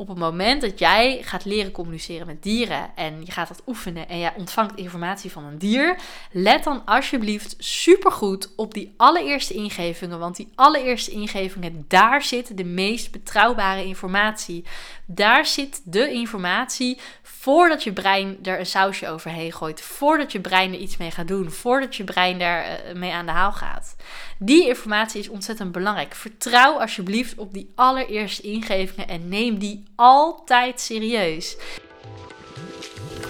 op het moment dat jij gaat leren communiceren met dieren en je gaat dat oefenen en jij ontvangt informatie van een dier, let dan alsjeblieft supergoed op die allereerste ingevingen, want die allereerste ingevingen, daar zit de meest betrouwbare informatie. Daar zit de informatie voordat je brein er een sausje overheen gooit, voordat je brein er iets mee gaat doen, voordat je brein daar eh, mee aan de haal gaat. Die informatie is ontzettend belangrijk. Vertrouw alsjeblieft op die allereerste ingevingen en neem die altijd serieus.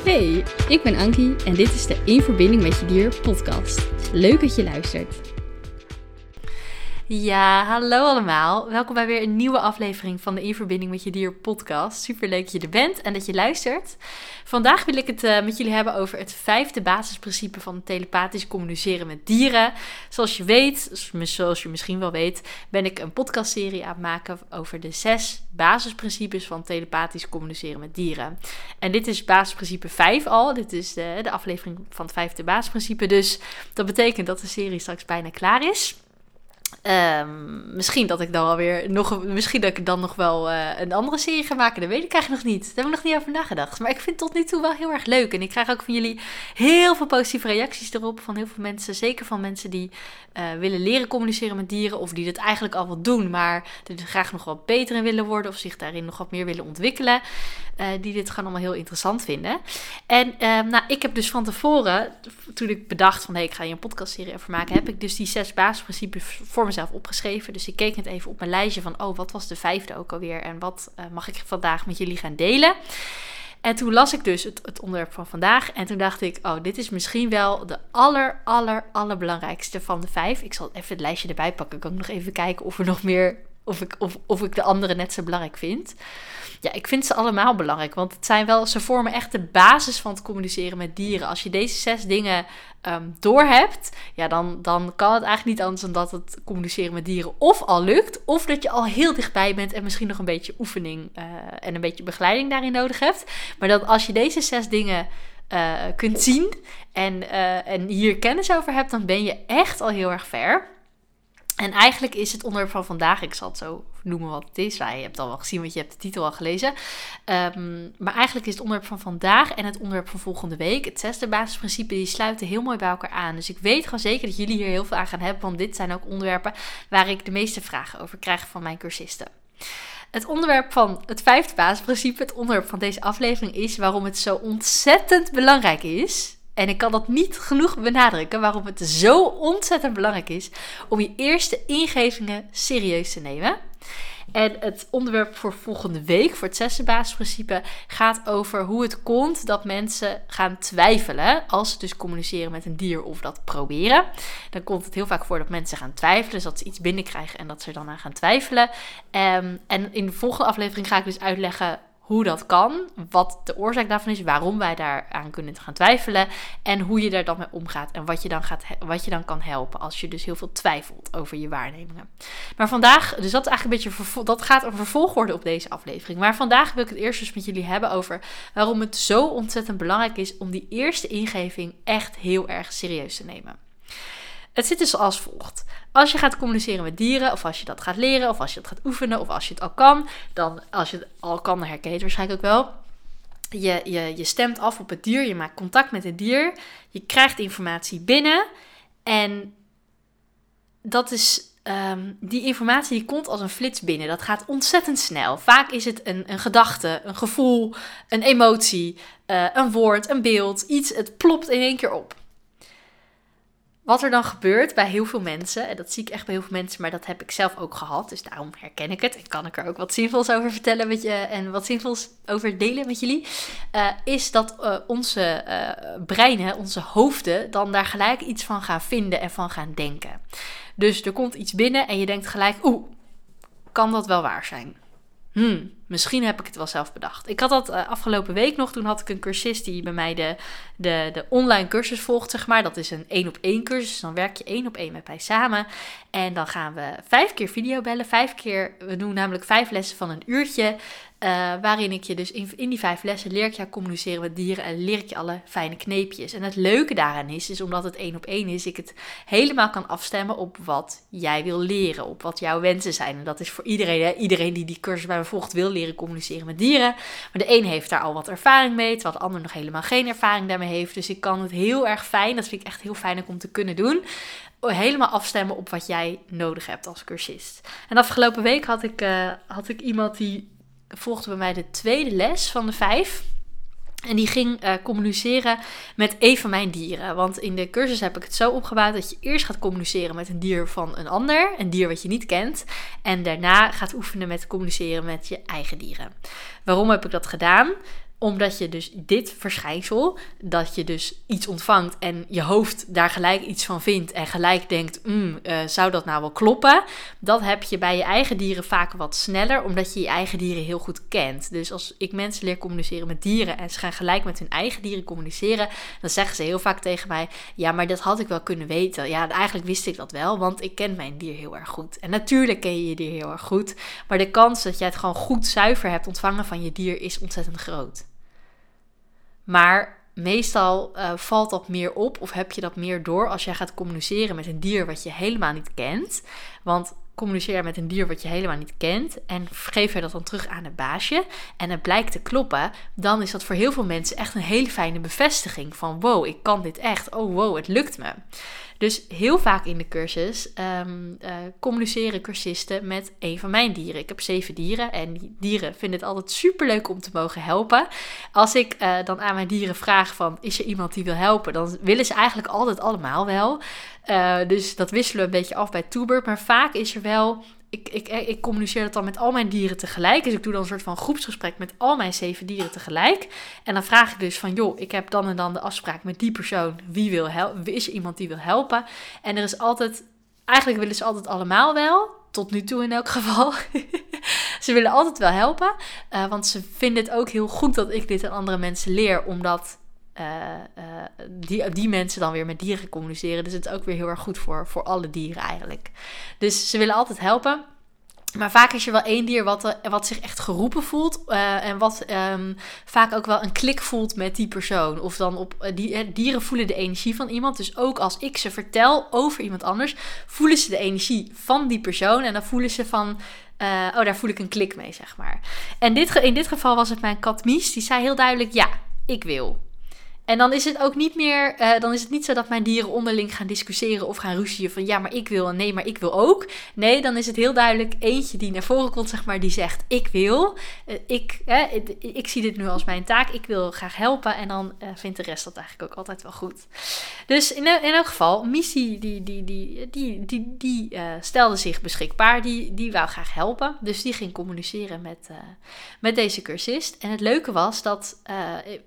Hey, ik ben Ankie en dit is de In Verbinding met Je Dier podcast. Leuk dat je luistert. Ja, hallo allemaal. Welkom bij weer een nieuwe aflevering van de In Verbinding met Je Dier podcast. Super leuk dat je er bent en dat je luistert. Vandaag wil ik het uh, met jullie hebben over het vijfde basisprincipe van telepathisch communiceren met dieren. Zoals je weet, zoals je misschien wel weet, ben ik een podcastserie aan het maken over de zes basisprincipes van telepathisch communiceren met dieren. En dit is basisprincipe 5 al. Dit is de, de aflevering van het vijfde basisprincipe. Dus dat betekent dat de serie straks bijna klaar is. Um, misschien dat ik dan alweer nog, misschien dat ik dan nog wel uh, een andere serie ga maken. Dat weet ik eigenlijk nog niet. Daar heb ik nog niet over nagedacht. Maar ik vind het tot nu toe wel heel erg leuk. En ik krijg ook van jullie heel veel positieve reacties erop. Van heel veel mensen. Zeker van mensen die uh, willen leren communiceren met dieren. Of die dit eigenlijk al wat doen. Maar er graag nog wat beter in willen worden. Of zich daarin nog wat meer willen ontwikkelen. Uh, die dit gewoon allemaal heel interessant vinden. En nou, ik heb dus van tevoren, toen ik bedacht van hé, ik ga hier een podcastserie over maken. Heb ik dus die zes basisprincipes voor mezelf opgeschreven. Dus ik keek net even op mijn lijstje van, oh, wat was de vijfde ook alweer? En wat uh, mag ik vandaag met jullie gaan delen? En toen las ik dus het, het, onderwerp van vandaag. En toen dacht ik, oh, dit is misschien wel de aller, aller, allerbelangrijkste van de vijf. Ik zal even het lijstje erbij pakken. Ik kan nog even kijken of er nog meer, of ik, of, of ik de andere net zo belangrijk vind. Ja, ik vind ze allemaal belangrijk. Want het zijn wel, ze vormen echt de basis van het communiceren met dieren. Als je deze zes dingen um, doorhebt, ja, dan, dan kan het eigenlijk niet anders dan dat het communiceren met dieren of al lukt, of dat je al heel dichtbij bent en misschien nog een beetje oefening uh, en een beetje begeleiding daarin nodig hebt. Maar dat als je deze zes dingen uh, kunt zien en, uh, en hier kennis over hebt, dan ben je echt al heel erg ver. En eigenlijk is het onderwerp van vandaag, ik zal het zo noemen wat het is. je hebt al wel gezien, want je hebt de titel al gelezen. Um, maar eigenlijk is het onderwerp van vandaag en het onderwerp van volgende week, het zesde basisprincipe, die sluiten heel mooi bij elkaar aan. Dus ik weet gewoon zeker dat jullie hier heel veel aan gaan hebben, want dit zijn ook onderwerpen waar ik de meeste vragen over krijg van mijn cursisten. Het onderwerp van het vijfde basisprincipe, het onderwerp van deze aflevering is waarom het zo ontzettend belangrijk is en ik kan dat niet genoeg benadrukken waarom het zo ontzettend belangrijk is om je eerste ingevingen serieus te nemen. En het onderwerp voor volgende week, voor het zesde basisprincipe, gaat over hoe het komt dat mensen gaan twijfelen als ze dus communiceren met een dier of dat proberen. Dan komt het heel vaak voor dat mensen gaan twijfelen, dus dat ze iets binnenkrijgen en dat ze er dan aan gaan twijfelen. Um, en in de volgende aflevering ga ik dus uitleggen hoe dat kan, wat de oorzaak daarvan is, waarom wij daaraan kunnen gaan twijfelen en hoe je daar dan mee omgaat en wat je dan, gaat, wat je dan kan helpen als je dus heel veel twijfelt over je waarnemingen. Maar vandaag, dus dat is eigenlijk een beetje, dat gaat een vervolg worden op deze aflevering. Maar vandaag wil ik het eerst dus met jullie hebben over waarom het zo ontzettend belangrijk is om die eerste ingeving echt heel erg serieus te nemen. Het zit dus als volgt. Als je gaat communiceren met dieren, of als je dat gaat leren, of als je het gaat oefenen, of als je het al kan, dan als je het al kan, dan herken je het waarschijnlijk ook wel. Je, je, je stemt af op het dier, je maakt contact met het dier, je krijgt informatie binnen en dat is Um, die informatie die komt als een flits binnen. Dat gaat ontzettend snel. Vaak is het een, een gedachte, een gevoel, een emotie, uh, een woord, een beeld, iets. Het plopt in één keer op. Wat er dan gebeurt bij heel veel mensen, en dat zie ik echt bij heel veel mensen, maar dat heb ik zelf ook gehad, dus daarom herken ik het en kan ik er ook wat zinvols over vertellen met je en wat zinvols over delen met jullie, uh, is dat uh, onze uh, breinen, onze hoofden, dan daar gelijk iets van gaan vinden en van gaan denken. Dus er komt iets binnen en je denkt gelijk, oeh, kan dat wel waar zijn? Hmm, misschien heb ik het wel zelf bedacht. Ik had dat afgelopen week nog. Toen had ik een cursist die bij mij de, de, de online cursus volgt, zeg maar. Dat is een één op één cursus. Dan werk je één op één met mij samen. En dan gaan we vijf keer videobellen. Vijf keer, we doen namelijk vijf lessen van een uurtje. Uh, waarin ik je dus in, in die vijf lessen leer ik jou communiceren met dieren en leer ik je alle fijne kneepjes. En het leuke daaraan is, is omdat het één op één is, ik het helemaal kan afstemmen op wat jij wil leren, op wat jouw wensen zijn. En dat is voor iedereen, hè? iedereen die die cursus bij me volgt wil leren communiceren met dieren. Maar de een heeft daar al wat ervaring mee, terwijl de ander nog helemaal geen ervaring daarmee heeft. Dus ik kan het heel erg fijn, dat vind ik echt heel fijn om te kunnen doen helemaal afstemmen op wat jij nodig hebt als cursist. En afgelopen week had ik, uh, had ik iemand die volgde bij mij de tweede les van de vijf. En die ging uh, communiceren met een van mijn dieren. Want in de cursus heb ik het zo opgebouwd dat je eerst gaat communiceren met een dier van een ander, een dier wat je niet kent. En daarna gaat oefenen met communiceren met je eigen dieren. Waarom heb ik dat gedaan? Omdat je dus dit verschijnsel, dat je dus iets ontvangt en je hoofd daar gelijk iets van vindt en gelijk denkt, mm, uh, zou dat nou wel kloppen? Dat heb je bij je eigen dieren vaak wat sneller, omdat je je eigen dieren heel goed kent. Dus als ik mensen leer communiceren met dieren en ze gaan gelijk met hun eigen dieren communiceren, dan zeggen ze heel vaak tegen mij, ja, maar dat had ik wel kunnen weten. Ja, eigenlijk wist ik dat wel, want ik ken mijn dier heel erg goed. En natuurlijk ken je je dier heel erg goed, maar de kans dat jij het gewoon goed zuiver hebt ontvangen van je dier is ontzettend groot. Maar meestal uh, valt dat meer op of heb je dat meer door als jij gaat communiceren met een dier wat je helemaal niet kent. Want communiceer met een dier wat je helemaal niet kent en geef je dat dan terug aan het baasje en het blijkt te kloppen, dan is dat voor heel veel mensen echt een hele fijne bevestiging van wow, ik kan dit echt. Oh wow, het lukt me. Dus heel vaak in de cursus um, uh, communiceren cursisten met een van mijn dieren. Ik heb zeven dieren en die dieren vinden het altijd super leuk om te mogen helpen. Als ik uh, dan aan mijn dieren vraag van is er iemand die wil helpen, dan willen ze eigenlijk altijd allemaal wel. Uh, dus dat wisselen we een beetje af bij Toebert. Maar vaak is er wel ik, ik, ik communiceer dat dan met al mijn dieren tegelijk. Dus ik doe dan een soort van groepsgesprek met al mijn zeven dieren tegelijk. En dan vraag ik dus van, joh, ik heb dan en dan de afspraak met die persoon. Wie wil helpen? Is er iemand die wil helpen? En er is altijd, eigenlijk willen ze altijd allemaal wel. Tot nu toe in elk geval. ze willen altijd wel helpen. Uh, want ze vinden het ook heel goed dat ik dit aan andere mensen leer. Omdat uh, uh, die, die mensen dan weer met dieren communiceren. Dus het is ook weer heel erg goed voor, voor alle dieren eigenlijk. Dus ze willen altijd helpen. Maar vaak is er wel één dier wat, wat zich echt geroepen voelt. En wat um, vaak ook wel een klik voelt met die persoon. Of dan op die, dieren voelen de energie van iemand. Dus ook als ik ze vertel over iemand anders, voelen ze de energie van die persoon. En dan voelen ze van. Oh, daar voel ik een klik mee, zeg maar. En dit, in dit geval was het mijn kat Mies. Die zei heel duidelijk: Ja, ik wil. En dan is het ook niet meer, uh, dan is het niet zo dat mijn dieren onderling gaan discussiëren of gaan ruzien van ja, maar ik wil en nee, maar ik wil ook. Nee, dan is het heel duidelijk eentje die naar voren komt, zeg maar, die zegt ik wil. Uh, ik, uh, ik, zie dit nu als mijn taak, ik wil graag helpen en dan vindt de rest dat eigenlijk ook altijd wel goed. Dus in, in elk geval, Missie die, die, die, die, die, die stelde zich beschikbaar, die, die wou graag helpen. Dus die ging communiceren met, met deze cursist. En het leuke was dat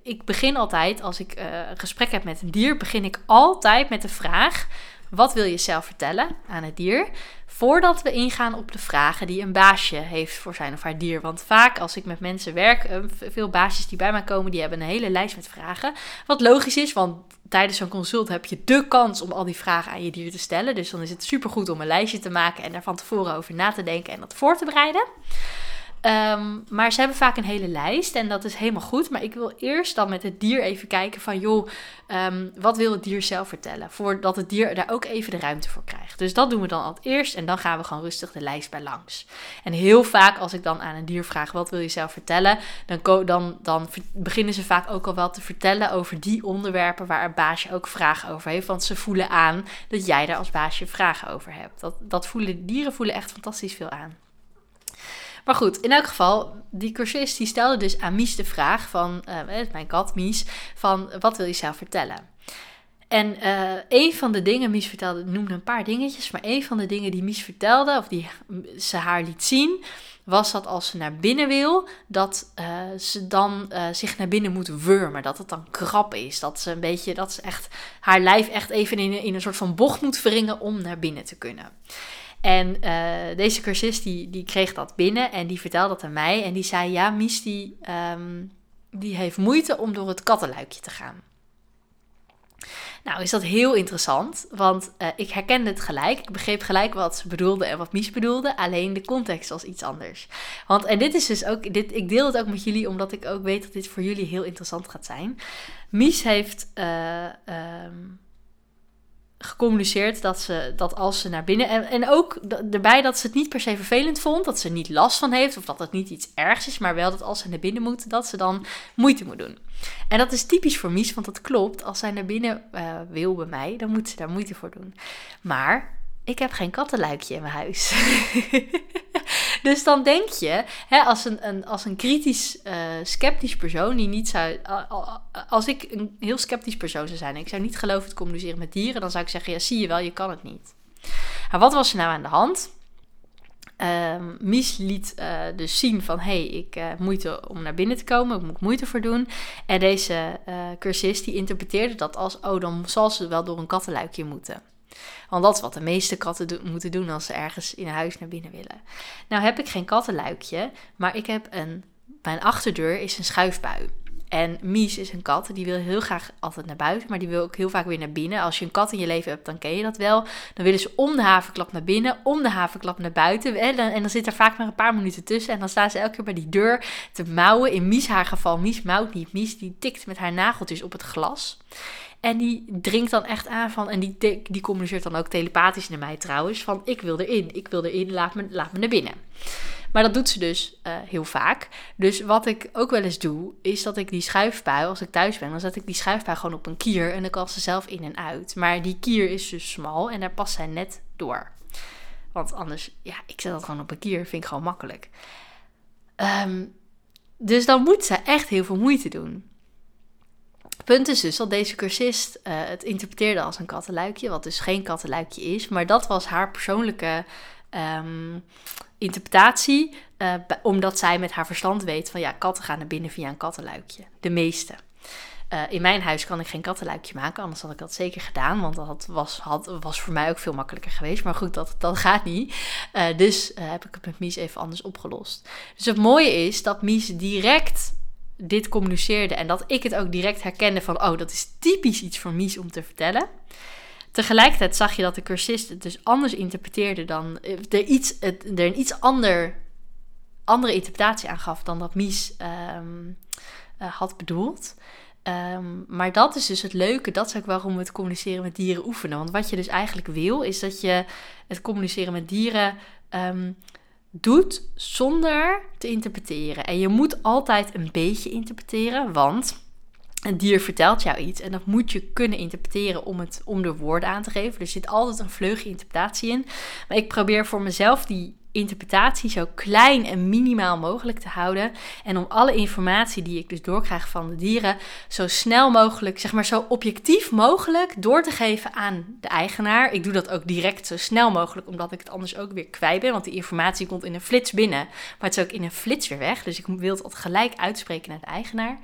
ik begin altijd als ik uh, een gesprek heb met een dier, begin ik altijd met de vraag: wat wil je zelf vertellen aan het dier? Voordat we ingaan op de vragen die een baasje heeft voor zijn of haar dier. Want vaak als ik met mensen werk, uh, veel baasjes die bij mij komen, die hebben een hele lijst met vragen. Wat logisch is, want tijdens zo'n consult heb je de kans om al die vragen aan je dier te stellen. Dus dan is het supergoed om een lijstje te maken en daar van tevoren over na te denken en dat voor te bereiden. Um, maar ze hebben vaak een hele lijst en dat is helemaal goed. Maar ik wil eerst dan met het dier even kijken van, joh, um, wat wil het dier zelf vertellen? Voordat het dier daar ook even de ruimte voor krijgt. Dus dat doen we dan al eerst en dan gaan we gewoon rustig de lijst bij langs. En heel vaak als ik dan aan een dier vraag, wat wil je zelf vertellen? Dan, dan, dan beginnen ze vaak ook al wel te vertellen over die onderwerpen waar een baasje ook vragen over heeft. Want ze voelen aan dat jij daar als baasje vragen over hebt. Dat, dat voelen, dieren voelen echt fantastisch veel aan. Maar goed, in elk geval, die cursist die stelde dus aan Mies de vraag van, uh, mijn kat Mies, van wat wil je zelf vertellen? En uh, een van de dingen, Mies vertelde, noemde een paar dingetjes, maar een van de dingen die Mies vertelde, of die ze haar liet zien, was dat als ze naar binnen wil, dat uh, ze dan zich naar binnen moet wurmen. Dat het dan krap is. Dat ze een beetje, dat ze echt haar lijf echt even in, in een soort van bocht moet wringen om naar binnen te kunnen. En uh, deze cursist die, die kreeg dat binnen en die vertelde dat aan mij. En die zei, ja, Mies die, um, die heeft moeite om door het kattenluikje te gaan. Nou, is dat heel interessant, want uh, ik herkende het gelijk. Ik begreep gelijk wat ze bedoelde en wat Mies bedoelde, alleen de context was iets anders. Want, en dit is dus ook, dit, ik deel het ook met jullie, omdat ik ook weet dat dit voor jullie heel interessant gaat zijn. Mies heeft uh, gecommuniceerd dat ze dat als ze naar binnen. En, ook erbij dat ze het niet per se vervelend vond, dat ze niet last van heeft, of dat het niet iets ergs is, maar wel dat als ze naar binnen moet, dat ze dan moeite moet doen. En dat is typisch voor Mies, want dat klopt. Als zij naar binnen uh, wil bij mij, dan moet ze daar moeite voor doen. Maar ik heb geen kattenluikje in mijn huis. dus dan denk je, hè, als, een, een, als een kritisch, uh, sceptisch persoon die niet zou. Als ik een heel sceptisch persoon zou zijn en ik zou niet geloven te communiceren met dieren, dan zou ik zeggen: ja, zie je wel, je kan het niet. Maar wat was er nou aan de hand? Um, Mies liet uh, dus zien van, hé, hey, ik uh, moeite om naar binnen te komen, ik moet moeite voor doen. En deze uh, cursist die interpreteerde dat als, oh, dan zal ze wel door een kattenluikje moeten. Want dat is wat de meeste katten moeten doen als ze ergens in huis naar binnen willen. Nou heb ik geen kattenluikje, maar ik heb een. Mijn achterdeur is een schuifbui. En Mies is een kat, die wil heel graag altijd naar buiten, maar die wil ook heel vaak weer naar binnen. Als je een kat in je leven hebt, dan ken je dat wel. Dan willen ze om de havenklap naar binnen, om de havenklap naar buiten. En dan, en dan zit er vaak maar een paar minuten tussen. En dan staan ze elke keer bij die deur te mouwen. In Mies haar geval, Mies mouwt niet. Mies die tikt met haar nageltjes op het glas. En die dringt dan echt aan van, en die, die communiceert dan ook telepathisch naar mij trouwens, van ik wil erin, ik wil erin, laat me, laat me naar binnen. Maar dat doet ze dus uh, heel vaak. Dus wat ik ook wel eens doe, is dat ik die schuifpui, als ik thuis ben, dan zet ik die schuifpui gewoon op een kier en dan kan ze zelf in en uit. Maar die kier is dus smal en daar past zij net door. Want anders, ja, ik zet dat gewoon op een kier, vind ik gewoon makkelijk. Um, dus dan moet ze echt heel veel moeite doen. Punt is dus dat deze cursist uh, het interpreteerde als een kattenluikje, wat dus geen kattenluikje is. Maar dat was haar persoonlijke um, interpretatie, uh, omdat zij met haar verstand weet van ja, katten gaan naar binnen via een kattenluikje. De meeste. Uh, in mijn huis kan ik geen kattenluikje maken, anders had ik dat zeker gedaan, want dat was, had, was voor mij ook veel makkelijker geweest. Maar goed, dat, dat gaat niet. Dus heb ik het met Mies even anders opgelost. Dus het mooie is dat Mies direct dit communiceerde en dat ik het ook direct herkende van, oh, dat is typisch iets voor Mies om te vertellen. Tegelijkertijd zag je dat de cursist het dus anders interpreteerde dan eh, er, iets, er een iets ander, andere interpretatie aan gaf dan dat Mies um, uh, had bedoeld. Um, maar dat is dus het leuke, dat is ook waarom we het communiceren met dieren oefenen. Want wat je dus eigenlijk wil, is dat je het communiceren met dieren um, doet zonder te interpreteren. En je moet altijd een beetje interpreteren, want een dier vertelt jou iets en dat moet je kunnen interpreteren om het om de woorden aan te geven. Er zit altijd een vleugje interpretatie in. Maar ik probeer voor mezelf die interpretatie zo klein en minimaal mogelijk te houden. En om alle informatie die ik dus doorkrijg van de dieren zo snel mogelijk, zeg maar zo objectief mogelijk door te geven aan de eigenaar. Ik doe dat ook direct zo snel mogelijk, omdat ik het anders ook weer kwijt ben. Want die informatie komt in een flits binnen, maar het is ook in een flits weer weg. Dus ik wil het gelijk uitspreken naar de eigenaar.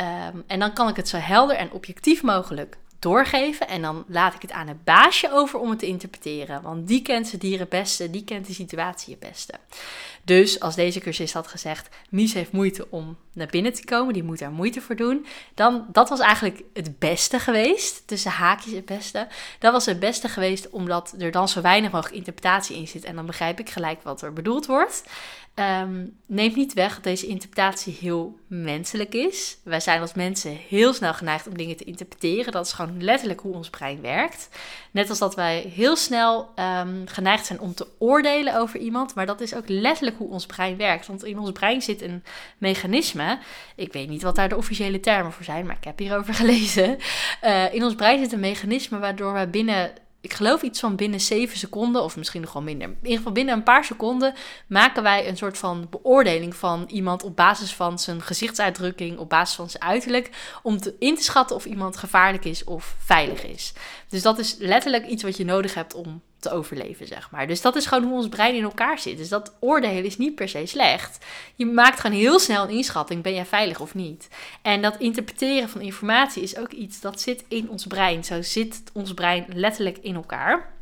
Um, en dan kan ik het zo helder en objectief mogelijk doorgeven. En dan laat ik het aan het baasje over om het te interpreteren. Want die kent zijn dieren het beste, die kent de situatie het beste. Dus als deze cursist had gezegd, Mies heeft moeite om naar binnen te komen, die moet daar moeite voor doen. Dan, dat was eigenlijk het beste geweest, tussen haakjes het beste. Dat was het beste geweest omdat er dan zo weinig mogelijk interpretatie in zit. En dan begrijp ik gelijk wat er bedoeld wordt. Um, neemt niet weg dat deze interpretatie heel menselijk is. Wij zijn als mensen heel snel geneigd om dingen te interpreteren. Dat is gewoon letterlijk hoe ons brein werkt. Net als dat wij heel snel um, geneigd zijn om te oordelen over iemand. Maar dat is ook letterlijk hoe ons brein werkt. Want in ons brein zit een mechanisme. Ik weet niet wat daar de officiële termen voor zijn, maar ik heb hierover gelezen. Uh, in ons brein zit een mechanisme waardoor we binnen ik geloof iets van binnen 7 seconden, of misschien nog wel minder. In ieder geval binnen een paar seconden maken wij een soort van beoordeling van iemand op basis van zijn gezichtsuitdrukking, op basis van zijn uiterlijk, om te, in te schatten of iemand gevaarlijk is of veilig is. Dus dat is letterlijk iets wat je nodig hebt om te overleven, zeg maar. Dus dat is gewoon hoe ons brein in elkaar zit. Dus dat oordelen is niet per se slecht. Je maakt gewoon heel snel een inschatting, ben jij veilig of niet? En dat interpreteren van informatie is ook iets dat zit in ons brein. Zo zit ons brein letterlijk in elkaar.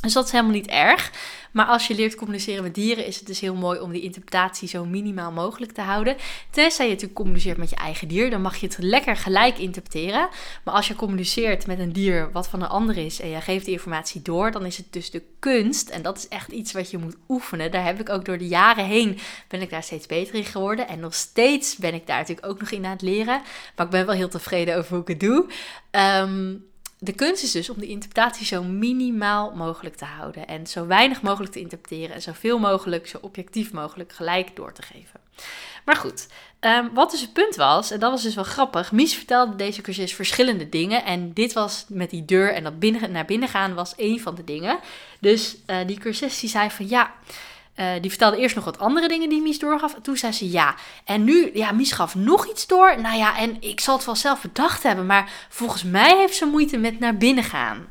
Dus dat is helemaal niet erg. Maar als je leert communiceren met dieren, is het dus heel mooi om die interpretatie zo minimaal mogelijk te houden. Tenzij je natuurlijk communiceert met je eigen dier, dan mag je het lekker gelijk interpreteren. Maar als je communiceert met een dier wat van een ander is en je geeft die informatie door, dan is het dus de kunst. En dat is echt iets wat je moet oefenen. Daar heb ik ook door de jaren heen, ben ik daar steeds beter in geworden. En nog steeds ben ik daar natuurlijk ook nog in aan het leren. Maar ik ben wel heel tevreden over hoe ik het doe. Um, de kunst is dus om de interpretatie zo minimaal mogelijk te houden. En zo weinig mogelijk te interpreteren. En zoveel mogelijk, zo objectief mogelijk gelijk door te geven. Maar goed, ehm, wat dus het punt was, en dat was dus wel grappig. Mies vertelde deze cursus verschillende dingen. En dit was met die deur en dat binnen, naar binnen gaan was één van de dingen. Dus uh, die cursus die zei van ja. Uh, die vertelde eerst nog wat andere dingen die Mies doorgaf. Toen zei ze ja. En nu, ja, Mies gaf nog iets door. Nou ja, en ik zal het wel zelf bedacht hebben. Maar volgens mij heeft ze moeite met naar binnen gaan.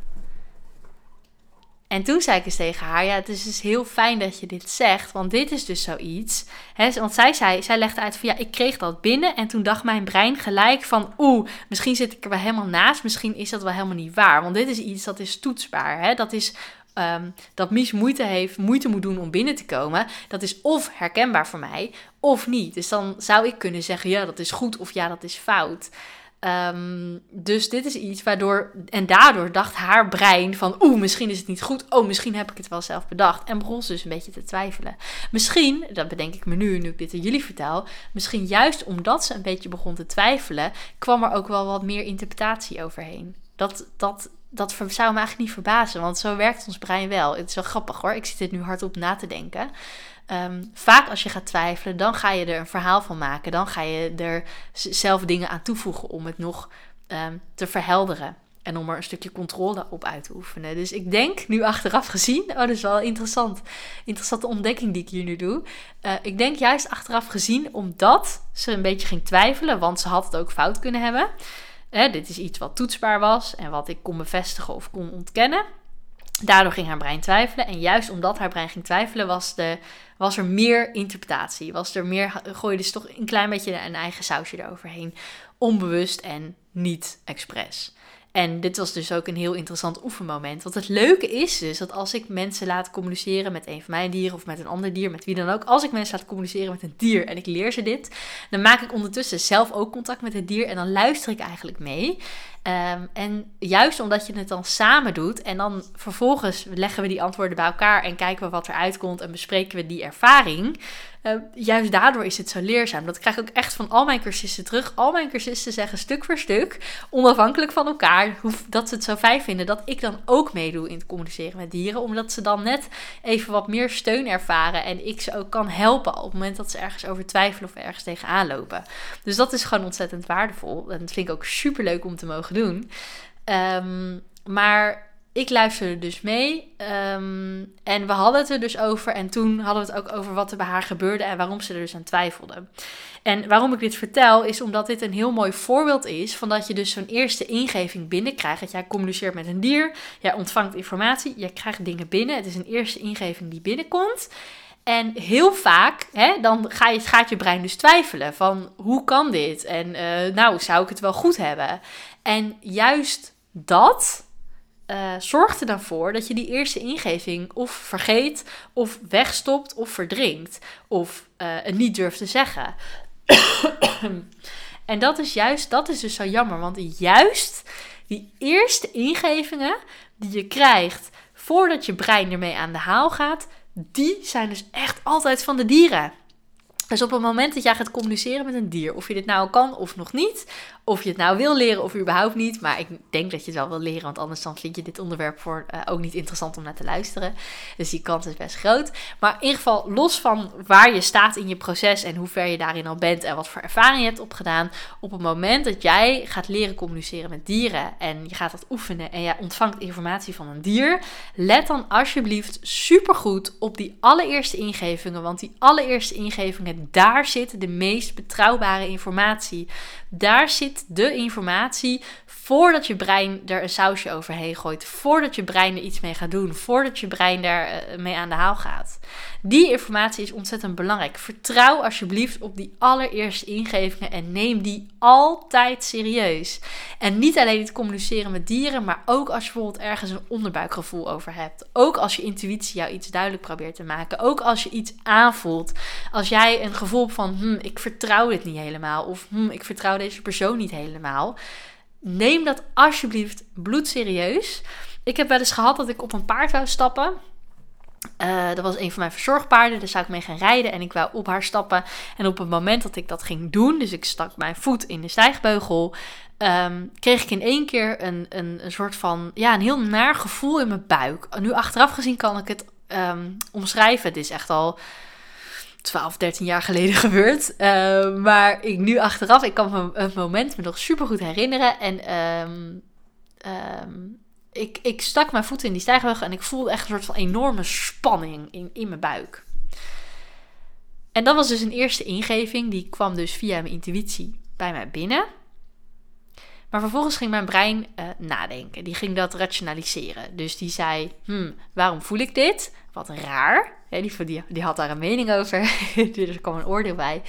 En toen zei ik eens tegen haar: Ja, het is dus heel fijn dat je dit zegt. Want dit is dus zoiets. Hè, want zij zei, zij legde uit van ja, ik kreeg dat binnen. En toen dacht mijn brein gelijk van oeh, misschien zit ik er wel helemaal naast. Misschien is dat wel helemaal niet waar. Want dit is iets dat is toetsbaar. Hè? Dat is um, dat Mies moeite heeft, moeite moet doen om binnen te komen, dat is of herkenbaar voor mij of niet. Dus dan zou ik kunnen zeggen, ja, dat is goed of ja, dat is fout. Um, dus dit is iets waardoor, en daardoor dacht haar brein van, oeh, misschien is het niet goed, oh, misschien heb ik het wel zelf bedacht. En begon ze dus een beetje te twijfelen. Misschien, dat bedenk ik me nu, nu ik dit aan jullie vertel, misschien juist omdat ze een beetje begon te twijfelen, kwam er ook wel wat meer interpretatie overheen. Dat, dat dat zou me eigenlijk niet verbazen, want zo werkt ons brein wel. Het is wel grappig hoor, ik zit dit nu hardop na te denken. Ehm, vaak als je gaat twijfelen, dan ga je er een verhaal van maken. Dan ga je er zelf dingen aan toevoegen om het nog ehm, te verhelderen. En om er een stukje controle op uit te oefenen. Dus ik denk nu achteraf gezien, oh dat is wel interessant. Interessante ontdekking die ik hier nu doe. Uh, ik denk juist achteraf gezien omdat ze een beetje ging twijfelen, want ze had het ook fout kunnen hebben. Dit is iets wat toetsbaar was en wat ik kon bevestigen of kon ontkennen. Daardoor ging haar brein twijfelen. En juist omdat haar brein ging twijfelen, was, de, was er meer interpretatie. Was er meer, gooide ze toch een klein beetje een eigen sausje eroverheen. Onbewust en niet expres. En dit was dus ook een heel interessant oefenmoment. Want het leuke is dus dat als ik mensen laat communiceren met een van mijn dieren of met een ander dier, met wie dan ook, als ik mensen laat communiceren met een dier en ik leer ze dit, dan maak ik ondertussen zelf ook contact met het dier en dan luister ik eigenlijk mee. Um, en juist omdat je het dan samen doet en dan vervolgens leggen we die antwoorden bij elkaar en kijken we wat eruit komt en bespreken we die ervaring. Uh, juist daardoor is het zo leerzaam. Dat krijg ik ook echt van al mijn cursisten terug. Al mijn cursisten zeggen stuk voor stuk, onafhankelijk van elkaar, hoe, dat ze het zo fijn vinden dat ik dan ook meedoe in het communiceren met dieren. Omdat ze dan net even wat meer steun ervaren en ik ze ook kan helpen op het moment dat ze ergens over twijfelen of ergens tegenaan lopen. Dus dat is gewoon ontzettend waardevol. En dat vind ik ook super leuk om te mogen doen. Um, maar ik luisterde dus mee. Um, en we hadden het er dus over. En toen hadden we het ook over wat er bij haar gebeurde en waarom ze er dus aan twijfelde. En waarom ik dit vertel, is omdat dit een heel mooi voorbeeld is van dat je dus zo'n eerste ingeving binnenkrijgt. Dat jij communiceert met een dier, jij ontvangt informatie, jij krijgt dingen binnen. Het is een eerste ingeving die binnenkomt. En heel vaak, hè, dan ga je, gaat je brein dus twijfelen van hoe kan dit? En uh, nou, zou ik het wel goed hebben? En juist dat uh, zorgt er dan voor dat je die eerste ingeving of vergeet, of wegstopt, of verdrinkt, of uh, het niet durft te zeggen. en dat is juist, dat is dus zo jammer, want juist die eerste ingevingen die je krijgt voordat je brein ermee aan de haal gaat, die zijn dus echt altijd van de dieren. Dus op het moment dat jij gaat communiceren met een dier, of je dit nou kan of nog niet, of je het nou wil leren of überhaupt niet, maar ik denk dat je het wel wil leren, want anders dan vind je dit onderwerp voor uh, ook niet interessant om naar te luisteren. Dus die kans is best groot. Maar in ieder geval, los van waar je staat in je proces en hoe ver je daarin al bent en wat voor ervaring je hebt opgedaan, op het moment dat jij gaat leren communiceren met dieren en je gaat dat oefenen en jij ontvangt informatie van een dier, let dan alsjeblieft supergoed op die allereerste ingevingen, want die allereerste ingevingen, daar zit de meest betrouwbare informatie. Daar zit de informatie voordat je brein er een sausje overheen gooit. Voordat je brein er iets mee gaat doen. Voordat je brein daar eh, mee aan de haal gaat. Die informatie is ontzettend belangrijk. Vertrouw alsjeblieft op die allereerste ingevingen en neem die altijd serieus. En niet alleen het communiceren met dieren, maar ook als je bijvoorbeeld ergens een onderbuikgevoel over hebt. Ook als je intuïtie jou iets duidelijk probeert te maken. Ook als je iets aanvoelt. Als jij een gevoel van, hm, ik vertrouw dit niet helemaal. Of hm, ik vertrouw deze persoon niet helemaal. Neem dat alsjeblieft bloedserieus. Ik heb wel eens gehad dat ik op een paard wou stappen. Uh, dat was een van mijn verzorgpaarden, daar zou ik mee gaan rijden en ik wou op haar stappen. En op het moment dat ik dat ging doen, dus ik stak mijn voet in de stijgbeugel, Ehm, kreeg ik in één keer een, een, een soort van, ja, een heel naar gevoel in mijn buik. Nu achteraf gezien kan ik het um, omschrijven. Het is echt al 12, 13 jaar geleden gebeurd. Uh, maar ik nu achteraf, ik kan me het moment me nog super goed herinneren. En um, ik, ik stak mijn voeten in die stijgweg en ik voelde echt een soort van enorme spanning in, in mijn buik. En dat was dus een eerste ingeving, die kwam dus via mijn intuïtie bij mij binnen. Maar vervolgens ging mijn brein uh, nadenken. Die ging dat rationaliseren. Dus die zei: hmm, waarom voel ik dit? Wat raar. die, die, had daar een mening over. dus er kwam een oordeel bij.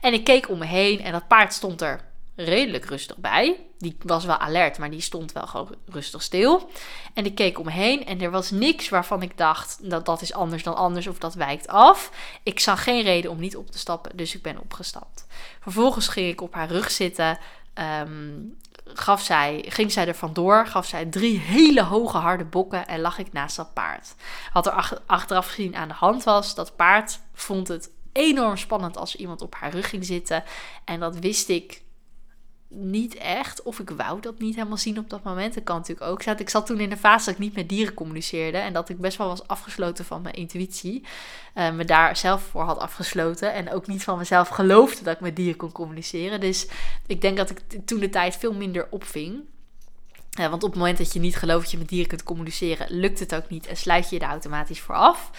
En ik keek om me heen en dat paard stond er redelijk rustig bij. Die was wel alert, maar die stond wel gewoon rustig stil. En ik keek om me heen en er was niks waarvan ik dacht dat dat is anders dan anders of dat wijkt af. Ik zag geen reden om niet op te stappen, dus ik ben opgestapt. Vervolgens ging ik op haar rug zitten. Um, gaf zij, ging zij er vandoor, gaf zij drie hele hoge harde bokken en lag ik naast dat paard. Wat er achteraf gezien aan de hand was, dat paard vond het enorm spannend als iemand op haar rug ging zitten. En dat wist ik niet echt. Of ik wou dat niet helemaal zien op dat moment. Dat kan natuurlijk ook. Ik zat toen in de fase dat ik niet met dieren communiceerde. En dat ik best wel was afgesloten van mijn intuïtie. Uh, me daar zelf voor had afgesloten. En ook niet van mezelf geloofde dat ik met dieren kon communiceren. Dus ik denk dat ik toen de tijd veel minder opving. Uh, want op het moment dat je niet gelooft dat je met dieren kunt communiceren, lukt het ook niet en sluit je je er automatisch voor af.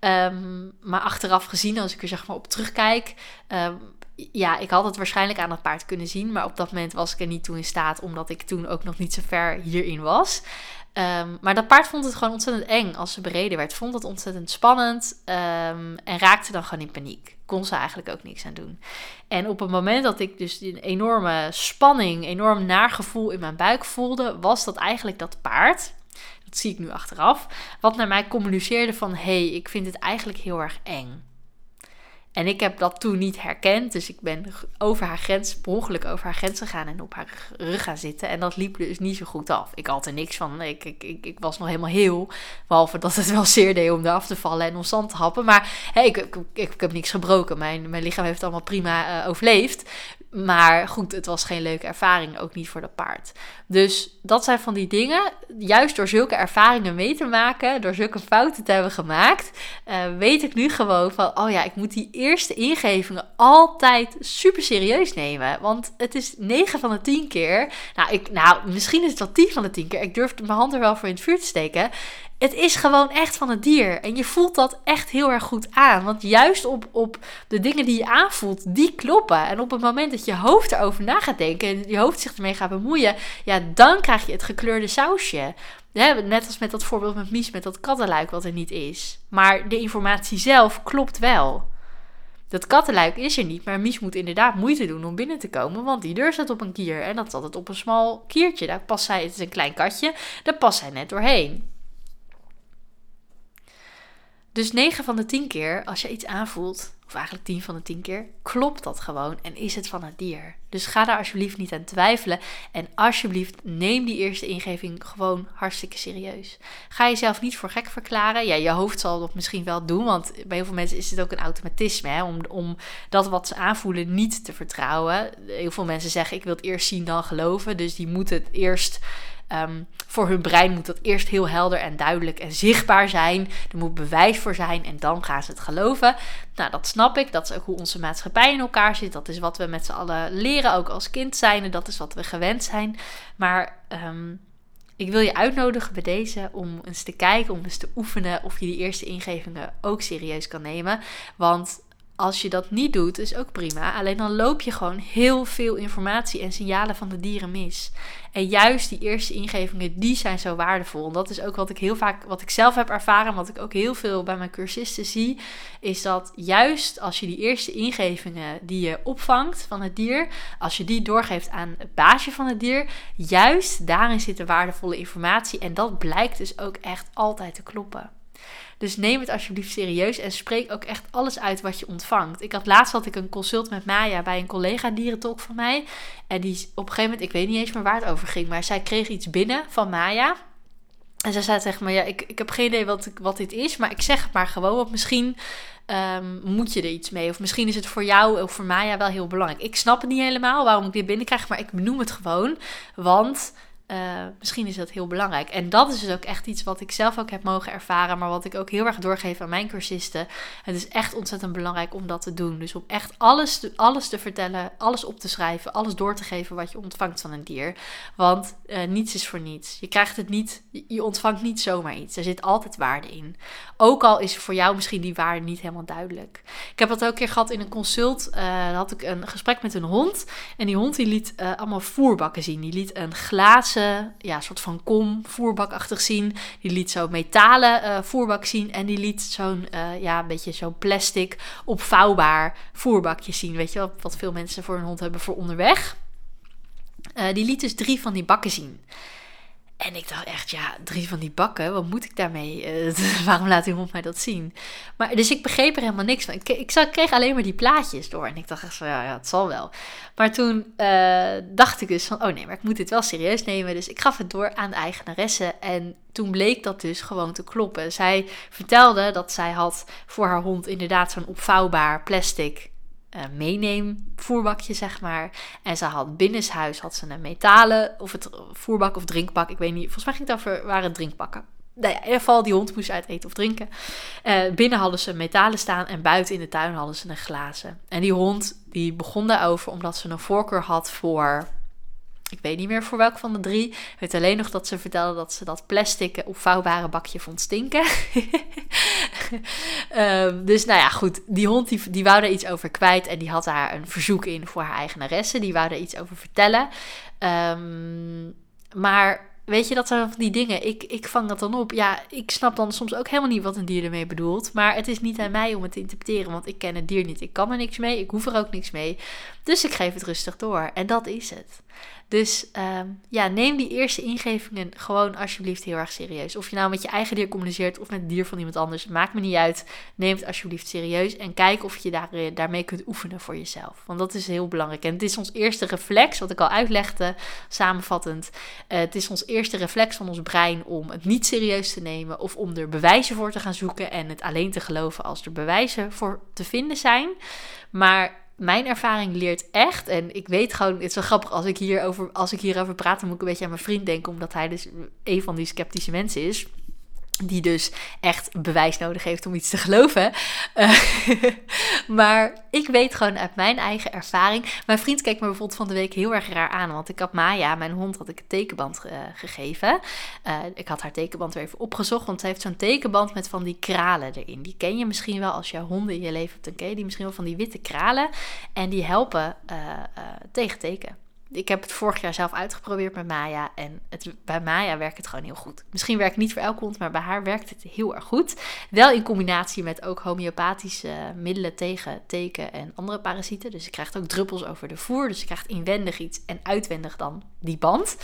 Um, maar achteraf gezien, als ik er zeg maar op terugkijk, um, ja, ik had het waarschijnlijk aan het paard kunnen zien. Maar op dat moment was ik er niet toe in staat. Omdat ik toen ook nog niet zo ver hierin was. Um, maar dat paard vond het gewoon ontzettend eng als ze bereden werd. Vond het ontzettend spannend. Um, en raakte dan gewoon in paniek. Kon ze eigenlijk ook niks aan doen. En op het moment dat ik dus een enorme spanning, enorm naargevoel in mijn buik voelde. Was dat eigenlijk dat paard. Dat zie ik nu achteraf. Wat naar mij communiceerde van: hé, hey, ik vind het eigenlijk heel erg eng. En ik heb dat toen niet herkend. Dus ik ben over haar grens, per ongeluk over haar grens gegaan en op haar rug gaan zitten. En dat liep dus niet zo goed af. Ik had er niks van. Ik, ik, ik, ik was nog helemaal heel. Behalve dat het wel zeer deed om eraf te vallen en om zand te happen. Maar hey, ik, ik, ik, heb niks gebroken. Mijn, mijn lichaam heeft allemaal prima uh, overleefd. Maar goed, het was geen leuke ervaring, ook niet voor dat paard. Dus dat zijn van die dingen, juist door zulke ervaringen mee te maken, door zulke fouten te hebben gemaakt, uh, weet ik nu gewoon van, oh ja, ik moet die eerste ingevingen altijd super serieus nemen. Want het is 9 van de 10 keer, nou, ik, nou misschien is het wel 10 van de 10 keer, ik durf mijn hand er wel voor in het vuur te steken. Het is gewoon echt van het dier. En je voelt dat echt heel erg goed aan. Want juist op, op de dingen die je aanvoelt, die kloppen. En op het moment dat je hoofd erover na gaat denken en je hoofd zich ermee gaat bemoeien, ja, dan krijg je het gekleurde sausje. net als met dat voorbeeld met Mies, met dat kattenluik wat er niet is. Maar de informatie zelf klopt wel. Dat kattenluik is er niet, maar Mies moet inderdaad moeite doen om binnen te komen, want die deur staat op een kier en dat is altijd op een smal kiertje. Daar past zij, het is een klein katje, daar past zij net doorheen. Dus 9 van de 10 keer, als je iets aanvoelt, of eigenlijk 10 van de 10 keer, klopt dat gewoon en is het van het dier. Dus ga daar alsjeblieft niet aan twijfelen. En alsjeblieft, neem die eerste ingeving gewoon hartstikke serieus. Ga jezelf niet voor gek verklaren. Ja, je hoofd zal dat misschien wel doen, want bij heel veel mensen is het ook een automatisme hè, om, om dat wat ze aanvoelen niet te vertrouwen. Heel veel mensen zeggen: ik wil het eerst zien dan geloven. Dus die moeten het eerst Ehm, voor hun brein moet dat eerst heel helder en duidelijk en zichtbaar zijn. Er moet bewijs voor zijn en dan gaan ze het geloven. Nou, dat snap ik. Dat is ook hoe onze maatschappij in elkaar zit. Dat is wat we met z'n allen leren, ook als kind zijn. En dat is wat we gewend zijn. Maar ehm, ik wil je uitnodigen bij deze om eens te kijken, om eens te oefenen of je die eerste ingevingen ook serieus kan nemen. Want als je dat niet doet, is ook prima. Alleen dan loop je gewoon heel veel informatie en signalen van de dieren mis. En juist die eerste ingevingen, die zijn zo waardevol. En dat is ook wat ik heel vaak, wat ik zelf heb ervaren, wat ik ook heel veel bij mijn cursisten zie, is dat juist als je die eerste ingevingen die je opvangt van het dier, als je die doorgeeft aan het baasje van het dier, juist daarin zit de waardevolle informatie. En dat blijkt dus ook echt altijd te kloppen. Dus neem het alsjeblieft serieus en spreek ook echt alles uit wat je ontvangt. Ik had laatst had ik een consult met Maya bij een collega dierentalk van mij. En die op een gegeven moment, ik weet niet eens meer waar het over ging, maar zij kreeg iets binnen van Maya. En zij zei tegen me, ja, ik, ik heb geen idee wat, wat dit is, maar ik zeg het maar gewoon, want misschien um, moet je er iets mee. Of misschien is het voor jou of voor Maya wel heel belangrijk. Ik snap het niet helemaal waarom ik dit binnenkrijg, maar ik benoem het gewoon, want uh, misschien is dat heel belangrijk. En dat is dus ook echt iets wat ik zelf ook heb mogen ervaren, maar wat ik ook heel erg doorgeef aan mijn cursisten. Het is echt ontzettend belangrijk om dat te doen. Dus om echt alles te, alles te vertellen, alles op te schrijven, alles door te geven wat je ontvangt van een dier. Want uh, niets is voor niets. Je krijgt het niet, je ontvangt niet zomaar iets. Er zit altijd waarde in. Ook al is voor jou misschien die waarde niet helemaal duidelijk. Ik heb dat ook een keer gehad in een consult. Uh, had ik een gesprek met een hond. En die hond die liet allemaal voerbakken zien. Die liet een glazen ja, soort van kom, voerbakachtig zien. Die liet zo'n metalen uh, voerbak zien. En die liet zo'n, uh, ja, beetje zo'n plastic opvouwbaar voerbakje zien. Weet je wat veel mensen voor hun hond hebben voor onderweg. Uh, die liet dus drie van die bakken zien. En ik dacht echt, ja, drie van die bakken, wat moet ik daarmee? Uh, waarom laat die hond mij dat zien? Maar, dus ik begreep er helemaal niks van. Ik, ik, kreeg alleen maar die plaatjes door. En ik dacht echt van, ja, het zal wel. Maar toen uh, dacht ik dus van, oh nee, maar ik moet dit wel serieus nemen. Dus ik gaf het door aan de eigenaresse. En toen bleek dat dus gewoon te kloppen. Zij vertelde dat zij had voor haar hond inderdaad zo'n opvouwbaar plastic uh, voerbakje, zeg maar. En ze had binnenshuis had ze een metalen, of het voerbak of drinkbak, ik weet niet. Volgens mij ging het over, waren drinkbakken. Nou ja, in ieder geval, die hond moest uit eten of drinken. Uh, binnen hadden ze metalen staan en buiten in de tuin hadden ze een glazen. En die hond, die begon daarover omdat ze een voorkeur had voor ik weet niet meer voor welk van de drie. Ik weet alleen nog dat ze vertelde dat ze dat plastic opvouwbare bakje vond stinken. um, dus nou ja, goed. Die hond die, die wou daar iets over kwijt. En die had daar een verzoek in voor haar eigenaresse. Die wou daar iets over vertellen. Um, maar weet je, dat zijn van die dingen. Ik, ik vang dat dan op. Ja, ik snap dan soms ook helemaal niet wat een dier ermee bedoelt. Maar het is niet aan mij om het te interpreteren. Want ik ken het dier niet. Ik kan er niks mee. Ik hoef er ook niks mee. Dus ik geef het rustig door. En dat is het. Dus um, ja, neem die eerste ingevingen gewoon alsjeblieft heel erg serieus. Of je nou met je eigen dier communiceert of met het dier van iemand anders, maakt me niet uit. Neem het alsjeblieft serieus en kijk of je daar, eh, daarmee kunt oefenen voor jezelf. Want dat is heel belangrijk. En het is ons eerste reflex, wat ik al uitlegde, samenvattend. Uh, het is ons eerste reflex van ons brein om het niet serieus te nemen of om er bewijzen voor te gaan zoeken en het alleen te geloven als er bewijzen voor te vinden zijn. Maar mijn ervaring leert echt, en ik weet gewoon, het is wel grappig als ik, hierover, als ik hierover praat, dan moet ik een beetje aan mijn vriend denken, omdat hij dus een van die sceptische mensen is die dus echt bewijs nodig heeft om iets te geloven. Uh, maar ik weet gewoon uit mijn eigen ervaring. Mijn vriend keek me bijvoorbeeld van de week heel erg raar aan. Want ik had Maya, mijn hond, had ik een tekenband uh, gegeven. Uh, ik had haar tekenband weer even opgezocht. Want ze heeft zo'n tekenband met van die kralen erin. Die ken je misschien wel als je honden in je leven hebt. Dan ken je die misschien wel van die witte kralen. En die helpen tegen teken ik heb het vorig jaar zelf uitgeprobeerd met Maya. En het, bij Maya werkt het gewoon heel goed. Misschien werkt het niet voor elke hond, maar bij haar werkt het heel erg goed. Wel in combinatie met ook homeopathische middelen tegen teken en andere parasieten. Dus je krijgt ook druppels over de voer. Dus je krijgt inwendig iets en uitwendig dan die band.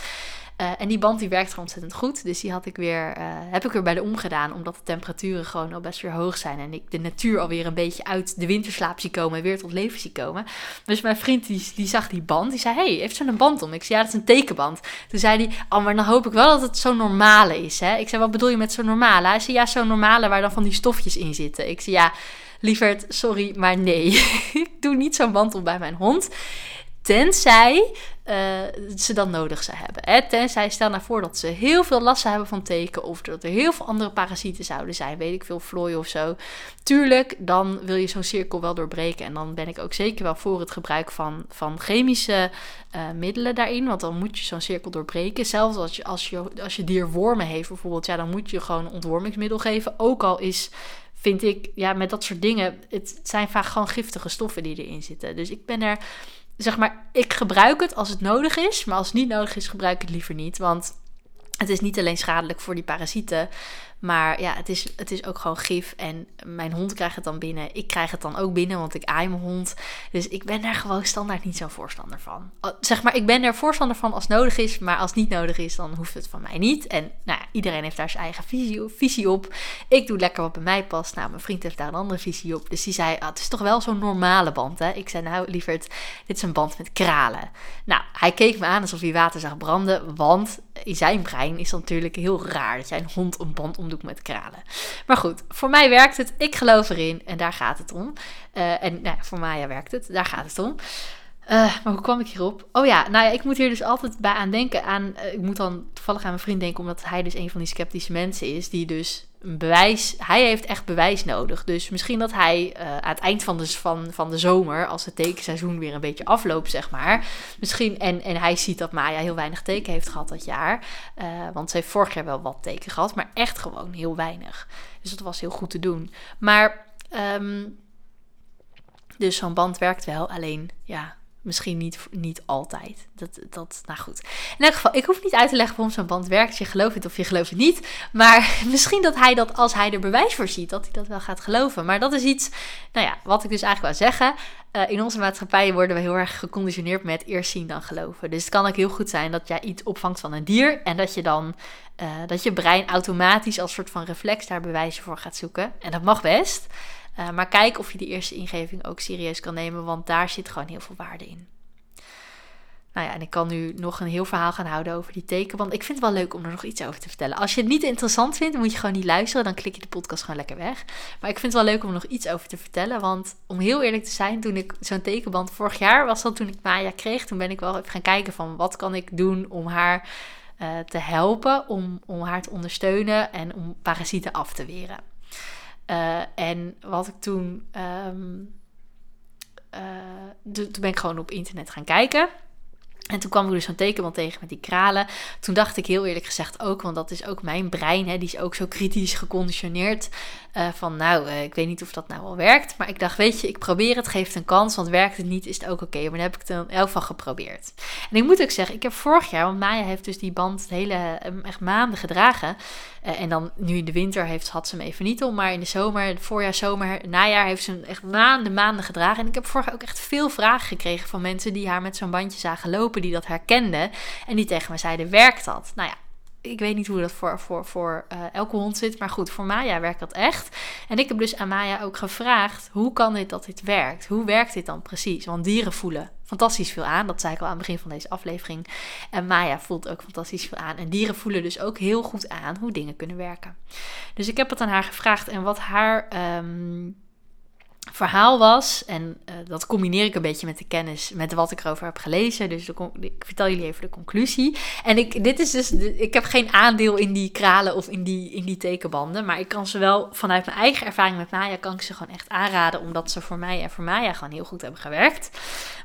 Uh, en die band die werkt gewoon ontzettend goed. Dus die had ik weer, uh, heb ik weer bij de omgedaan. Omdat de temperaturen gewoon al best weer hoog zijn. En ik de natuur alweer een beetje uit de winterslaap zie komen. En weer tot leven zie komen. Dus mijn vriend die, die zag die band. Die zei, hey, heeft zo'n een band om? Ik zei, ja, dat is een tekenband. Toen zei hij, oh, maar dan hoop ik wel dat het zo'n normale is. Hè? Ik zei, wat bedoel je met zo'n normale? Hij zei, ja, zo'n normale waar dan van die stofjes in zitten. Ik zei, ja, lieverd, sorry, maar nee. ik doe niet zo'n band om bij mijn hond. Tenzij uh, ze dat nodig zou hebben. Hè? Tenzij, stel nou voor dat ze heel veel last hebben van teken. Of dat er heel veel andere parasieten zouden zijn. Weet ik veel, vlooien of zo. Tuurlijk, dan wil je zo'n cirkel wel doorbreken. En dan ben ik ook zeker wel voor het gebruik van, van chemische uh, middelen daarin. Want dan moet je zo'n cirkel doorbreken. Zelfs als je, als, je, als je dier wormen heeft bijvoorbeeld. Ja, dan moet je gewoon ontwormingsmiddel geven. Ook al is vind ik, ja, met dat soort dingen, het zijn vaak gewoon giftige stoffen die erin zitten. Dus ik ben er, zeg maar, ik gebruik het als het nodig is, maar als het niet nodig is, gebruik ik het liever niet. Want het is niet alleen schadelijk voor die parasieten, maar ja, het is, het is ook gewoon gif. En mijn hond krijgt het dan binnen. Ik krijg het dan ook binnen, want ik aai mijn hond. Dus ik ben daar gewoon standaard niet zo'n voorstander van. Zeg maar, ik ben er voorstander van als nodig is. Maar als het niet nodig is, dan hoeft het van mij niet. En nou iedereen heeft daar zijn eigen visie, visie op. Ik doe lekker wat bij mij past. Nou, mijn vriend heeft daar een andere visie op. Dus die zei, ah, het is toch wel zo'n normale band, hè? Ik zei, nou, lieverd, dit is een band met kralen. Nou, hij keek me aan alsof hij water zag branden. Want in zijn brein is het natuurlijk heel raar dat jij een hond een band om met kralen. Maar goed, voor mij werkt het. Ik geloof erin en daar gaat het om. Uh, en nou, voor Maya werkt het. Daar gaat het om. Uh, maar hoe kwam ik hierop? Oh ja, nou ja, ik moet hier dus altijd bij aan denken. Aan, uh, ik moet dan toevallig aan mijn vriend denken, omdat hij dus een van die sceptische mensen is. Die dus een bewijs, hij heeft echt bewijs nodig. Dus misschien dat hij uh, aan het eind van de, van, van de zomer, als het tekenseizoen weer een beetje afloopt, zeg maar. Misschien, en, en hij ziet dat Maya heel weinig teken heeft gehad dat jaar. want ze heeft vorig jaar wel wat teken gehad, maar echt gewoon heel weinig. Dus dat was heel goed te doen. Maar, um, dus zo'n band werkt wel, alleen ja Misschien niet, niet altijd. Dat, dat, nou goed. In elk geval, ik hoef niet uit te leggen waarom zo'n band werkt. Je gelooft het of je gelooft het niet. Maar misschien dat hij dat, als hij er bewijs voor ziet, dat hij dat wel gaat geloven. Maar dat is iets, nou ja, wat ik dus eigenlijk wil zeggen. Uh, in onze maatschappij worden we heel erg geconditioneerd met eerst zien dan geloven. Dus het kan ook heel goed zijn dat jij iets opvangt van een dier. En dat je dan, uh, dat je brein automatisch als soort van reflex daar bewijzen voor gaat zoeken. En dat mag best. Uh, maar kijk of je die eerste ingeving ook serieus kan nemen, want daar zit gewoon heel veel waarde in. Nou ja, en ik kan nu nog een heel verhaal gaan houden over die teken. Want ik vind het wel leuk om er nog iets over te vertellen. Als je het niet interessant vindt, moet je gewoon niet luisteren. Dan klik je de podcast gewoon lekker weg. Maar ik vind het wel leuk om er nog iets over te vertellen. Want om heel eerlijk te zijn, toen ik zo'n tekenband vorig jaar was dat toen ik Maya kreeg. Toen ben ik wel even gaan kijken van wat kan ik doen om haar uh, te helpen. Om, om haar te ondersteunen en om parasieten af te weren. Uh, en wat ik toen. Um, uh, toen ben ik gewoon op internet gaan kijken. En toen kwam ik dus zo'n tekenband tegen met die kralen. Toen dacht ik heel eerlijk gezegd ook, want dat is ook mijn brein, hè, die is ook zo kritisch geconditioneerd. Uh, van nou, uh, ik weet niet of dat nou wel werkt. Maar ik dacht, weet je, ik probeer het, geeft een kans. Want werkt het niet, is het ook oké. Maar dan heb ik het in elk geval geprobeerd. En ik moet ook zeggen, ik heb vorig jaar, want Maya heeft dus die band het hele, echt maanden gedragen. Uh, en dan nu in de winter heeft, had ze hem even niet om. Maar in de zomer, voorjaar, zomer, najaar heeft ze hem echt maanden, maanden gedragen. En ik heb vorig jaar ook echt veel vragen gekregen van mensen die haar met zo'n bandje zagen lopen. Die dat herkenden. En die tegen me zeiden, werkt dat? Nou ja, ik weet niet hoe dat voor, voor, voor uh, elke hond zit. Maar goed, voor Maya werkt dat echt. En ik heb dus aan Maya ook gevraagd: hoe kan dit dat dit werkt? Hoe werkt dit dan precies? Want dieren voelen fantastisch veel aan. Dat zei ik al aan het begin van deze aflevering. En Maya voelt ook fantastisch veel aan. En dieren voelen dus ook heel goed aan hoe dingen kunnen werken. Dus ik heb het aan haar gevraagd. En wat haar. Um, verhaal was. En uh, dat combineer ik een beetje met de kennis, met wat ik erover heb gelezen. Dus ik vertel jullie even de conclusie. En ik, dit is dus, ik heb geen aandeel in die kralen of in die, in die tekenbanden. Maar ik kan ze wel vanuit mijn eigen ervaring met Maya, kan ik ze gewoon echt aanraden. Omdat ze voor mij en voor Maya gewoon heel goed hebben gewerkt.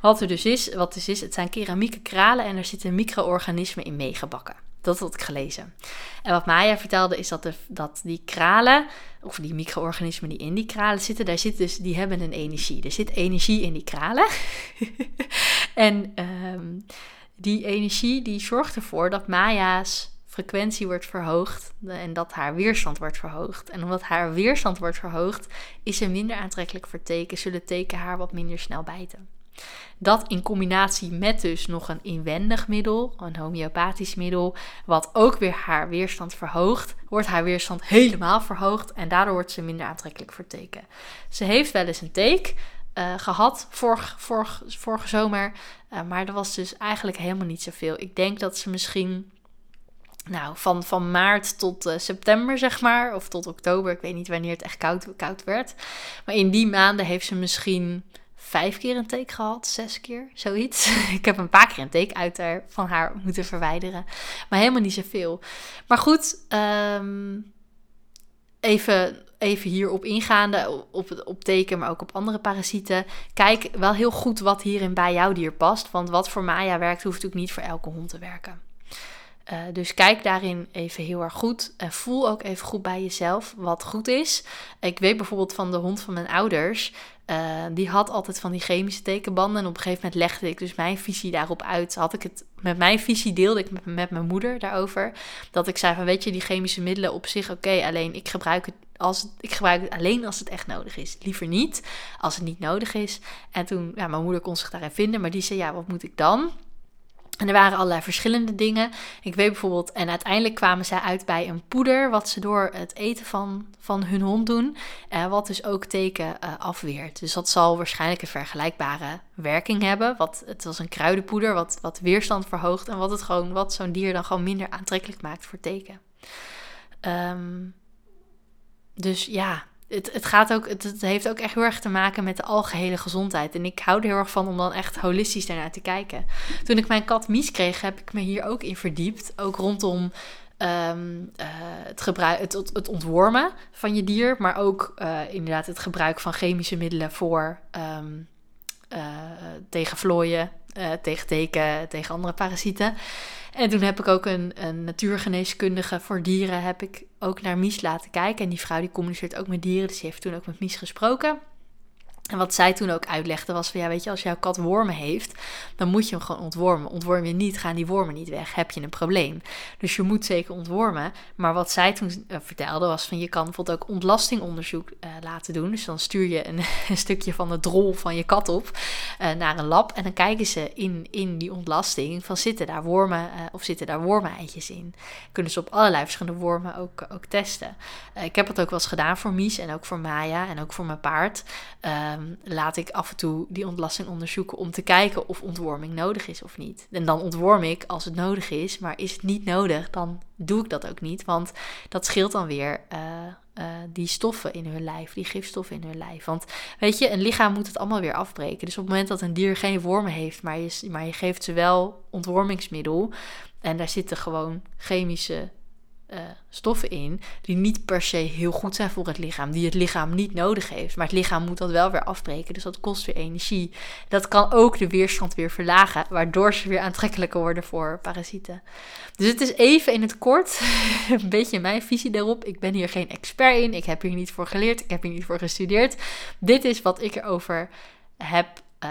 Wat er dus is, wat dus is, het zijn keramieke kralen en er zitten micro-organismen in meegebakken. Dat had ik gelezen. En wat Maya vertelde is dat, de, dat die kralen, of die micro-organismen die in die kralen zitten, daar zit dus, die hebben een energie. Er zit energie in die kralen. en um, die energie die zorgt ervoor dat Maya's frequentie wordt verhoogd en dat haar weerstand wordt verhoogd. En omdat haar weerstand wordt verhoogd, is ze minder aantrekkelijk voor teken, zullen teken haar wat minder snel bijten. Dat in combinatie met dus nog een inwendig middel, een homeopathisch middel, wat ook weer haar weerstand verhoogt, wordt haar weerstand helemaal verhoogd en daardoor wordt ze minder aantrekkelijk voor teken. Ze heeft wel eens een teek uh, gehad vorig, vorig, vorige zomer, uh, maar dat was dus eigenlijk helemaal niet zoveel. Ik denk dat ze misschien nou, van, van maart tot uh, september, zeg maar, of tot oktober. Ik weet niet wanneer het echt koud, koud werd. Maar in die maanden heeft ze misschien vijf keer een take gehad, zes keer, zoiets. ik heb een paar keer een take uit haar, van haar moeten verwijderen, maar helemaal niet zoveel. Maar goed, um, even, even hierop ingaande, op, op teken, maar ook op andere parasieten. Kijk wel heel goed wat hierin bij jouw dier past, want wat voor Maya werkt, hoeft natuurlijk niet voor elke hond te werken. Uh, dus kijk daarin even heel erg goed. En voel ook even goed bij jezelf wat goed is. Ik weet bijvoorbeeld van de hond van mijn ouders. Uh, die had altijd van die chemische tekenbanden. En op een gegeven moment legde ik dus mijn visie daarop uit. Had ik het met mijn visie deelde ik met, met mijn moeder daarover. Dat ik zei van weet je, die chemische middelen op zich oké. alleen ik gebruik het als ik gebruik het alleen als het echt nodig is. Liever niet als het niet nodig is. En toen, ja, mijn moeder kon zich daarin vinden, maar die zei, ja, wat moet ik dan? En er waren allerlei verschillende dingen. Ik weet bijvoorbeeld, en uiteindelijk kwamen zij uit bij een poeder, wat ze door het eten van, van hun hond doen, uh, wat dus ook teken uh, afweert. Dus dat zal waarschijnlijk een vergelijkbare werking hebben. Wat, het was een kruidenpoeder, wat, wat weerstand verhoogt en wat het gewoon, wat zo'n dier dan gewoon minder aantrekkelijk maakt voor teken. Um, dus ja, het, het, gaat ook, het, heeft ook echt heel erg te maken met de algehele gezondheid. En ik hou er heel erg van om dan echt holistisch daarnaar te kijken. Toen ik mijn kat Mies kreeg, heb ik me hier ook in verdiept. Ook rondom um, uh, het, gebruik, het, ontwormen van je dier. Maar ook uh, inderdaad het gebruik van chemische middelen voor um, tegen vlooien, tegen teken, tegen andere parasieten. En toen heb ik ook een, een natuurgeneeskundige voor dieren heb ik ook naar Mies laten kijken. En die vrouw die communiceert ook met dieren, dus die heeft toen ook met Mies gesproken. En wat zij toen ook uitlegde was van ja, weet je, als jouw kat wormen heeft, dan moet je hem gewoon ontwormen. Ontworm je niet, gaan die wormen niet weg, heb je een probleem. Dus je moet zeker ontwormen. Maar wat zij toen uh, vertelde was van je kan bijvoorbeeld ook ontlastingonderzoek uh, laten doen. Dus dan stuur je een, stukje van de drol van je kat op uh, naar een lab en dan kijken ze in, in die ontlasting van zitten daar wormen of zitten daar wormeneitjes in. Kunnen ze op allerlei verschillende wormen ook, ook testen. ik heb het ook wel eens gedaan voor Mies en ook voor Maya en ook voor mijn paard. Um, laat ik af en toe die ontlasting onderzoeken om te kijken of ontworming nodig is of niet. En dan ontworm ik als het nodig is, maar is het niet nodig, dan doe ik dat ook niet. Want dat scheelt dan weer uh, uh, die stoffen in hun lijf, die gifstoffen in hun lijf. Want weet je, een lichaam moet het allemaal weer afbreken. Dus op het moment dat een dier geen wormen heeft, maar je, maar je geeft ze wel ontwormingsmiddel. En daar zitten gewoon chemische uh, stoffen in die niet per se heel goed zijn voor het lichaam, die het lichaam niet nodig heeft. Maar het lichaam moet dat wel weer afbreken, dus dat kost weer energie. Dat kan ook de weerstand weer verlagen, waardoor ze weer aantrekkelijker worden voor parasieten. Dus het is even in het kort een beetje mijn visie daarop. Ik ben hier geen expert in, ik heb hier niet voor geleerd, ik heb hier niet voor gestudeerd. Dit is wat ik erover heb uh,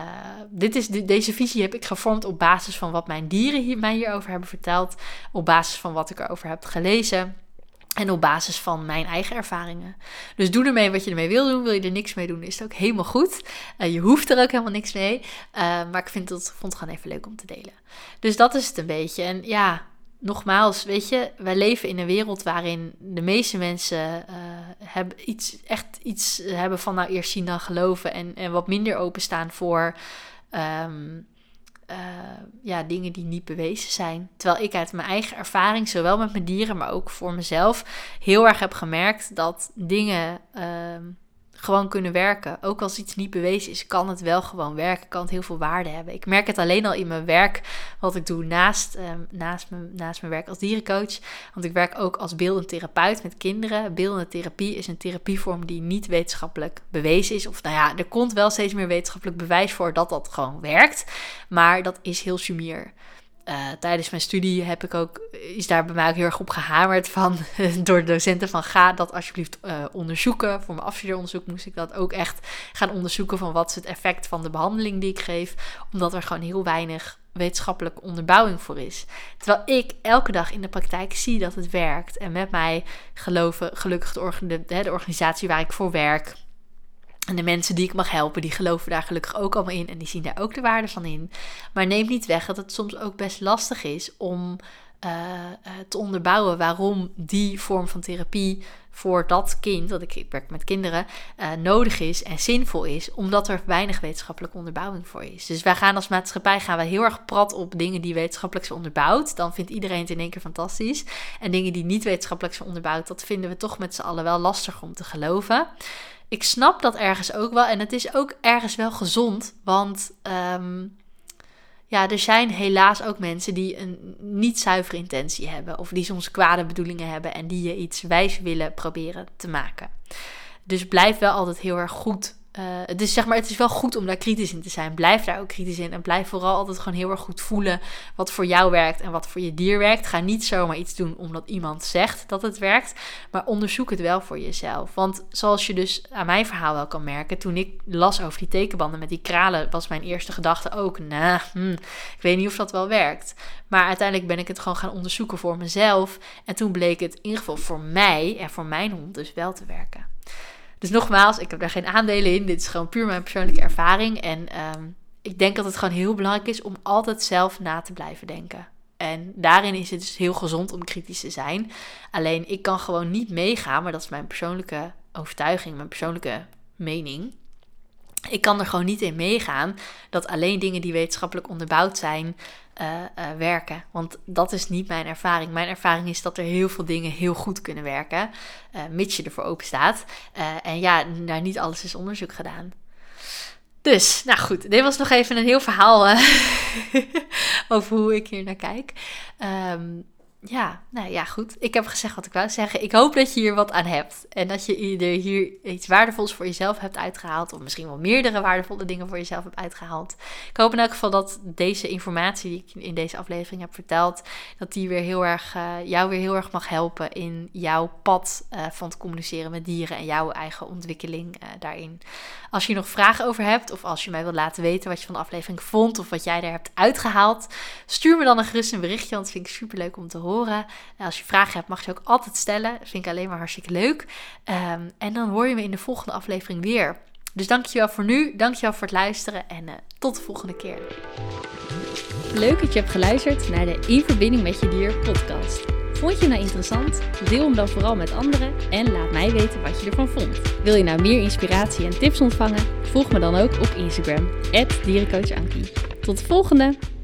dit is, deze visie heb ik gevormd op basis van wat mijn dieren hier, mij hierover hebben verteld. Op basis van wat ik erover heb gelezen. En op basis van mijn eigen ervaringen. Dus doe ermee wat je ermee wil doen. Wil je er niks mee doen, is het ook helemaal goed. Uh, je hoeft er ook helemaal niks mee. Uh, maar ik vind het, vond het gewoon even leuk om te delen. Dus dat is het een beetje. En ja, nogmaals, weet je, wij leven in een wereld waarin de meeste mensen uh, hebben iets, echt iets hebben van nou eerst zien dan geloven en, en wat minder openstaan voor um, uh, ja, dingen die niet bewezen zijn. Terwijl ik uit mijn eigen ervaring, zowel met mijn dieren, maar ook voor mezelf, heel erg heb gemerkt dat dingen. Uh, gewoon kunnen werken. Ook als iets niet bewezen is, kan het wel gewoon werken. Kan het heel veel waarde hebben. Ik merk het alleen al in mijn werk, wat ik doe naast, um, naast, mijn, naast mijn werk als dierencoach. Want ik werk ook als beeldend therapeut met kinderen. Beeldende therapie is een therapievorm die niet wetenschappelijk bewezen is. Of nou ja, er komt wel steeds meer wetenschappelijk bewijs voor dat dat gewoon werkt. Maar dat is heel sumier. Uh, tijdens mijn studie heb ik ook, is daar bij mij ook heel erg op gehamerd van, door de docenten van ga dat alsjeblieft uh, onderzoeken. Voor mijn afstudeeronderzoek moest ik dat ook echt gaan onderzoeken van wat is het effect van de behandeling die ik geef. Omdat er gewoon heel weinig wetenschappelijke onderbouwing voor is. Terwijl ik elke dag in de praktijk zie dat het werkt. En met mij geloven gelukkig de organisatie waar ik voor werk en de mensen die ik mag helpen, die geloven daar gelukkig ook allemaal in en die zien daar ook de waarde van in. Maar neem niet weg dat het soms ook best lastig is om uh, te onderbouwen waarom die vorm van therapie voor dat kind, dat ik, werk met kinderen, uh, nodig is en zinvol is, omdat er weinig wetenschappelijke onderbouwing voor is. Dus wij gaan als maatschappij gaan we heel erg prat op dingen die wetenschappelijk zijn onderbouwd. Dan vindt iedereen het in één keer fantastisch. En dingen die niet wetenschappelijk zijn onderbouwd, dat vinden we toch met z'n allen wel lastig om te geloven ik snap dat ergens ook wel. En het is ook ergens wel gezond. Want um, ja, er zijn helaas ook mensen die een niet zuivere intentie hebben. Of die soms kwade bedoelingen hebben. En die je iets wijs willen proberen te maken. Dus blijf wel altijd heel erg goed is zeg maar, het is wel goed om daar kritisch in te zijn. Blijf daar ook kritisch in. En blijf vooral altijd gewoon heel erg goed voelen wat voor jou werkt en wat voor je dier werkt. Ga niet zomaar iets doen omdat iemand zegt dat het werkt. Maar onderzoek het wel voor jezelf. Want zoals je dus aan mijn verhaal wel kan merken, toen ik las over die tekenbanden met die kralen, was mijn eerste gedachte ook: nou, hmm, ik weet niet of dat wel werkt. Maar uiteindelijk ben ik het gewoon gaan onderzoeken voor mezelf. En toen bleek het in ieder geval voor mij en voor mijn hond dus wel te werken. Dus nogmaals, ik heb daar geen aandelen in. Dit is gewoon puur mijn persoonlijke ervaring. En ehm, ik denk dat het gewoon heel belangrijk is om altijd zelf na te blijven denken. En daarin is het dus heel gezond om kritisch te zijn. Alleen ik kan gewoon niet meegaan, maar dat is mijn persoonlijke overtuiging, mijn persoonlijke mening. Ik kan er gewoon niet in meegaan dat alleen dingen die wetenschappelijk onderbouwd zijn, uh, werken. Want dat is niet mijn ervaring. Mijn ervaring is dat er heel veel dingen heel goed kunnen werken, uh, mits je ervoor open staat. en ja, naar niet alles is onderzoek gedaan. Dus, nou goed, dit was nog even een heel verhaal over hoe ik hier naar kijk. Um, ja, nou ja, goed. Ik heb gezegd wat ik wou zeggen. Ik hoop dat je hier wat aan hebt. En dat je er hier iets waardevols voor jezelf hebt uitgehaald. Of misschien wel meerdere waardevolle dingen voor jezelf hebt uitgehaald. Ik hoop in elk geval dat deze informatie die ik in deze aflevering heb verteld. Dat die weer heel erg, uh, jou weer heel erg mag helpen in jouw pad uh, van het communiceren met dieren. En jouw eigen ontwikkeling uh, daarin. Als je nog vragen over hebt. Of als je mij wilt laten weten wat je van de aflevering vond. Of wat jij er hebt uitgehaald. Stuur me dan een gerust een berichtje. Want dat vind ik super leuk om te horen als je vragen hebt, mag je ook altijd stellen. Dat vind ik alleen maar hartstikke leuk. Um, en dan hoor je me in de volgende aflevering weer. Dus dankjewel voor nu, dankjewel voor het luisteren en uh, tot de volgende keer. Leuk dat je hebt geluisterd naar de In Verbinding met Je Dier podcast. Vond je nou interessant? Deel hem dan vooral met anderen en laat mij weten wat je ervan vond. Wil je nou meer inspiratie en tips ontvangen? Volg me dan ook op Instagram, dierencoachankie. Tot de volgende!